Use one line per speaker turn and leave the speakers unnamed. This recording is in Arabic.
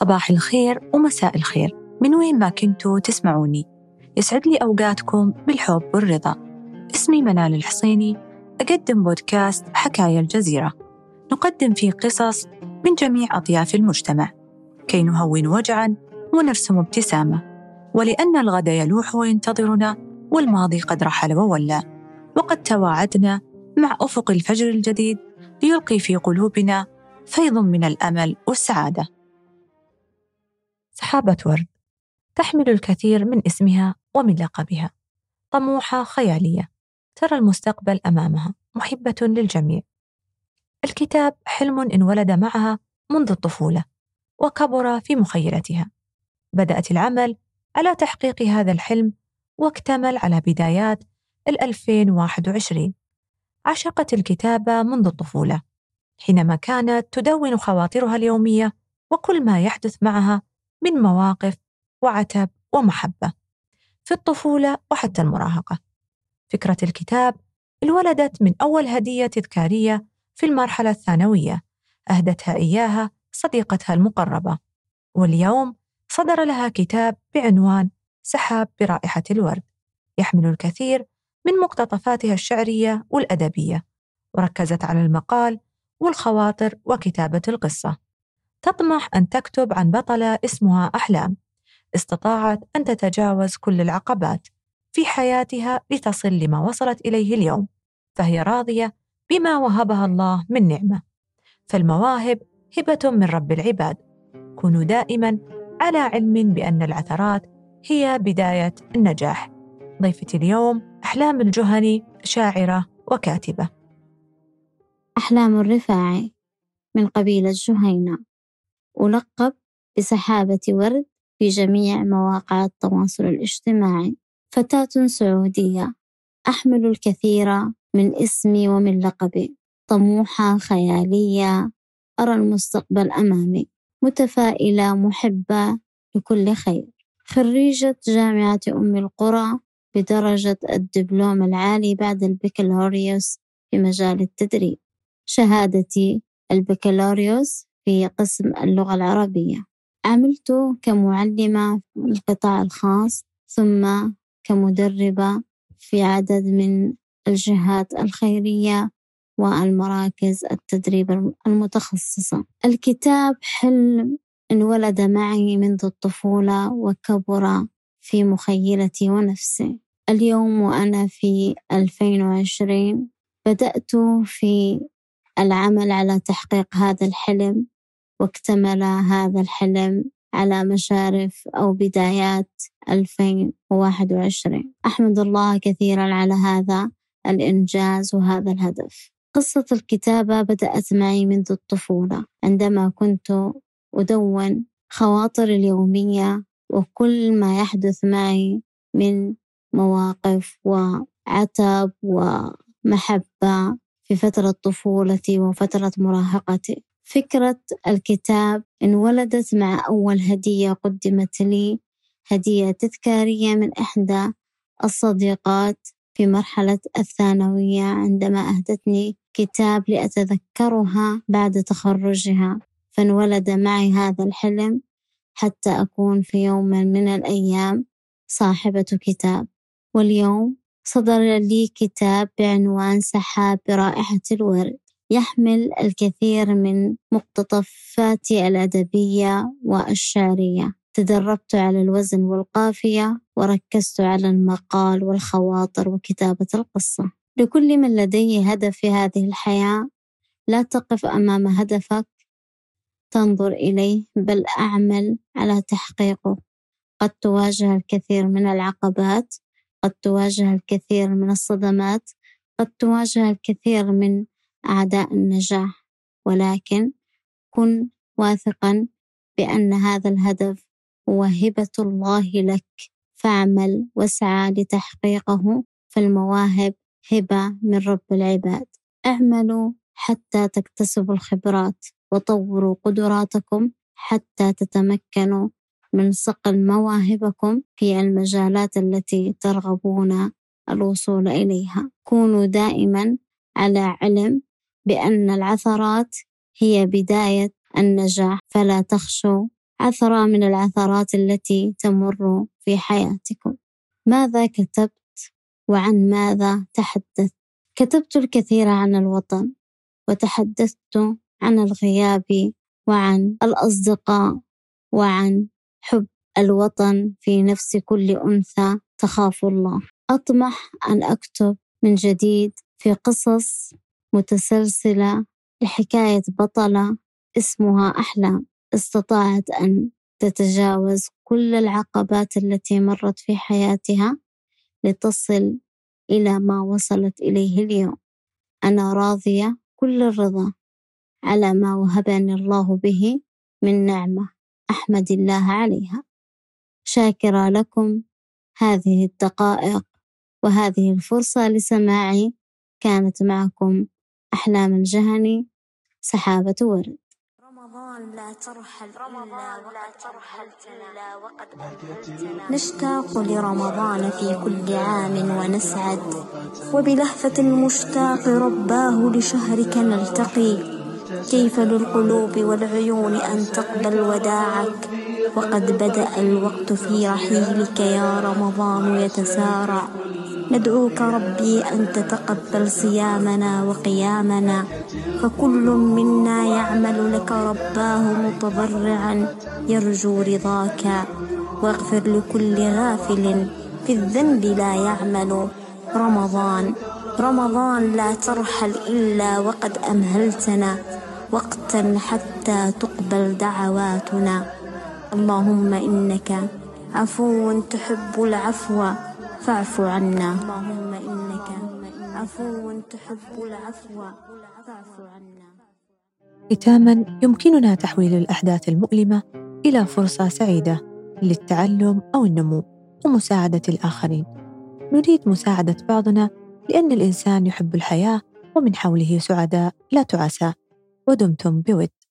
صباح الخير ومساء الخير. من وين ما كنتوا تسمعوني. يسعد لي أوقاتكم بالحب والرضا. اسمي منال الحصيني أقدم بودكاست حكاية الجزيرة. نقدم فيه قصص من جميع أطياف المجتمع. كي نهون وجعا ونرسم ابتسامة. ولأن الغد يلوح وينتظرنا والماضي قد رحل وولى. وقد تواعدنا مع أفق الفجر الجديد ليلقي في قلوبنا فيض من الأمل والسعادة. سحابة ورد تحمل الكثير من اسمها ومن لقبها. طموحة خيالية ترى المستقبل أمامها محبة للجميع. الكتاب حلم انولد معها منذ الطفولة وكبر في مخيلتها. بدأت العمل على تحقيق هذا الحلم واكتمل على بدايات ال 2021 عشقت الكتابة منذ الطفولة حينما كانت تدون خواطرها اليومية وكل ما يحدث معها من مواقف وعتب ومحبة في الطفولة وحتى المراهقة. فكرة الكتاب انولدت من أول هدية تذكارية في المرحلة الثانوية أهدتها إياها صديقتها المقربة واليوم صدر لها كتاب بعنوان سحاب برائحة الورد يحمل الكثير من مقتطفاتها الشعرية والأدبية وركزت على المقال والخواطر وكتابة القصة. تطمح أن تكتب عن بطلة اسمها أحلام. استطاعت أن تتجاوز كل العقبات في حياتها لتصل لما وصلت إليه اليوم فهي راضية بما وهبها الله من نعمة. فالمواهب هبة من رب العباد. كونوا دائما على علم بأن العثرات هي بداية النجاح. ضيفتي اليوم أحلام الجهني شاعرة وكاتبة.
أحلام الرفاعي من قبيلة جهينة. ألقب بسحابة ورد في جميع مواقع التواصل الاجتماعي. فتاة سعودية. أحمل الكثير من اسمي ومن لقبي. طموحة خيالية. أرى المستقبل أمامي. متفائلة. محبة. لكل خير. خريجة جامعة أم القرى بدرجة الدبلوم العالي بعد البكالوريوس في مجال التدريب. شهادتي البكالوريوس في قسم اللغة العربية. عملت كمعلمة في القطاع الخاص ثم كمدربة في عدد من الجهات الخيرية والمراكز التدريب المتخصصة. الكتاب حلم انولد معي منذ الطفولة وكبر في مخيلتي ونفسي. اليوم وأنا في 2020 بدأت في العمل على تحقيق هذا الحلم واكتمل هذا الحلم على مشارف أو بدايات 2021 أحمد الله كثيرا على هذا الإنجاز وهذا الهدف. قصة الكتابة بدأت معي منذ الطفولة. عندما كنت أدون خواطري اليومية وكل ما يحدث معي من مواقف وعتب ومحبة في فترة طفولتي وفترة مراهقتي. فكرة الكتاب انولدت مع أول هدية قدمت لي هدية تذكارية من إحدى الصديقات في مرحلة الثانوية عندما أهدتني كتاب لأتذكرها بعد تخرجها. فانولد معي هذا الحلم حتى أكون في يوم من الأيام صاحبة كتاب. واليوم صدر لي كتاب بعنوان سحاب برائحة الورد. يحمل الكثير من مقتطفاتي الأدبية والشعرية. تدربت على الوزن والقافية وركزت على المقال والخواطر وكتابة القصة. لكل من لديه هدف في هذه الحياة لا تقف أمام هدفك تنظر إليه بل أعمل على تحقيقه. قد تواجه الكثير من العقبات قد تواجه الكثير من الصدمات قد تواجه الكثير من أعداء النجاح ولكن كن واثقا بأن هذا الهدف هو هبة الله لك. فاعمل واسعى لتحقيقه فالمواهب هبة من رب العباد. اعملوا حتى تكتسبوا الخبرات. وطوروا قدراتكم حتى تتمكنوا من صقل مواهبكم في المجالات التي ترغبون الوصول إليها. كونوا دائما على علم بأن العثرات هي بداية النجاح فلا تخشوا عثرة من العثرات التي تمر في حياتكم. ماذا كتبت وعن ماذا تحدثت؟ كتبت الكثير عن الوطن وتحدثت عن الغياب وعن الأصدقاء وعن حب الوطن في نفس كل أنثى تخاف الله. أطمح أن أكتب من جديد في قصص متسلسلة لحكاية بطلة اسمها أحلام استطاعت أن تتجاوز كل العقبات التي مرت في حياتها لتصل إلى ما وصلت إليه اليوم. أنا راضية كل الرضا على ما وهبني الله به من نعمة أحمد الله عليها. شاكرة لكم. هذه الدقائق وهذه الفرصة لسماعي كانت معكم أحلام الجهني سحابة ورد. رمضان لا ترحل رمضان لا ترحل إلا وقد أنزلتنا نشتاق لرمضان في كل عام ونسعد وبلهفة المشتاق رباه لشهرك نلتقي. كيف للقلوب والعيون أن تقبل وداعك؟ وقد بدأ الوقت في رحيلك يا رمضان يتسارع. ندعوك ربي أن تتقبل صيامنا وقيامنا فكل منا يعمل لك رباه متضرعا. يرجو رضاك واغفر لكل غافل في الذنب لا يعمل. رمضان رمضان لا ترحل إلا وقد أمهلتنا. وقتا حتى تقبل دعواتنا. اللهم إنك عفو تحب العفو فاعف عنا. اللهم إنك عفو تحب العفو فاعف عنا.
ختاما يمكننا تحويل الأحداث المؤلمة إلى فرصة سعيدة للتعلم أو النمو ومساعدة الآخرين. نريد مساعدة بعضنا لأن الإنسان يحب الحياة ومن حوله سعداء لا تعسى. ودمتم بود.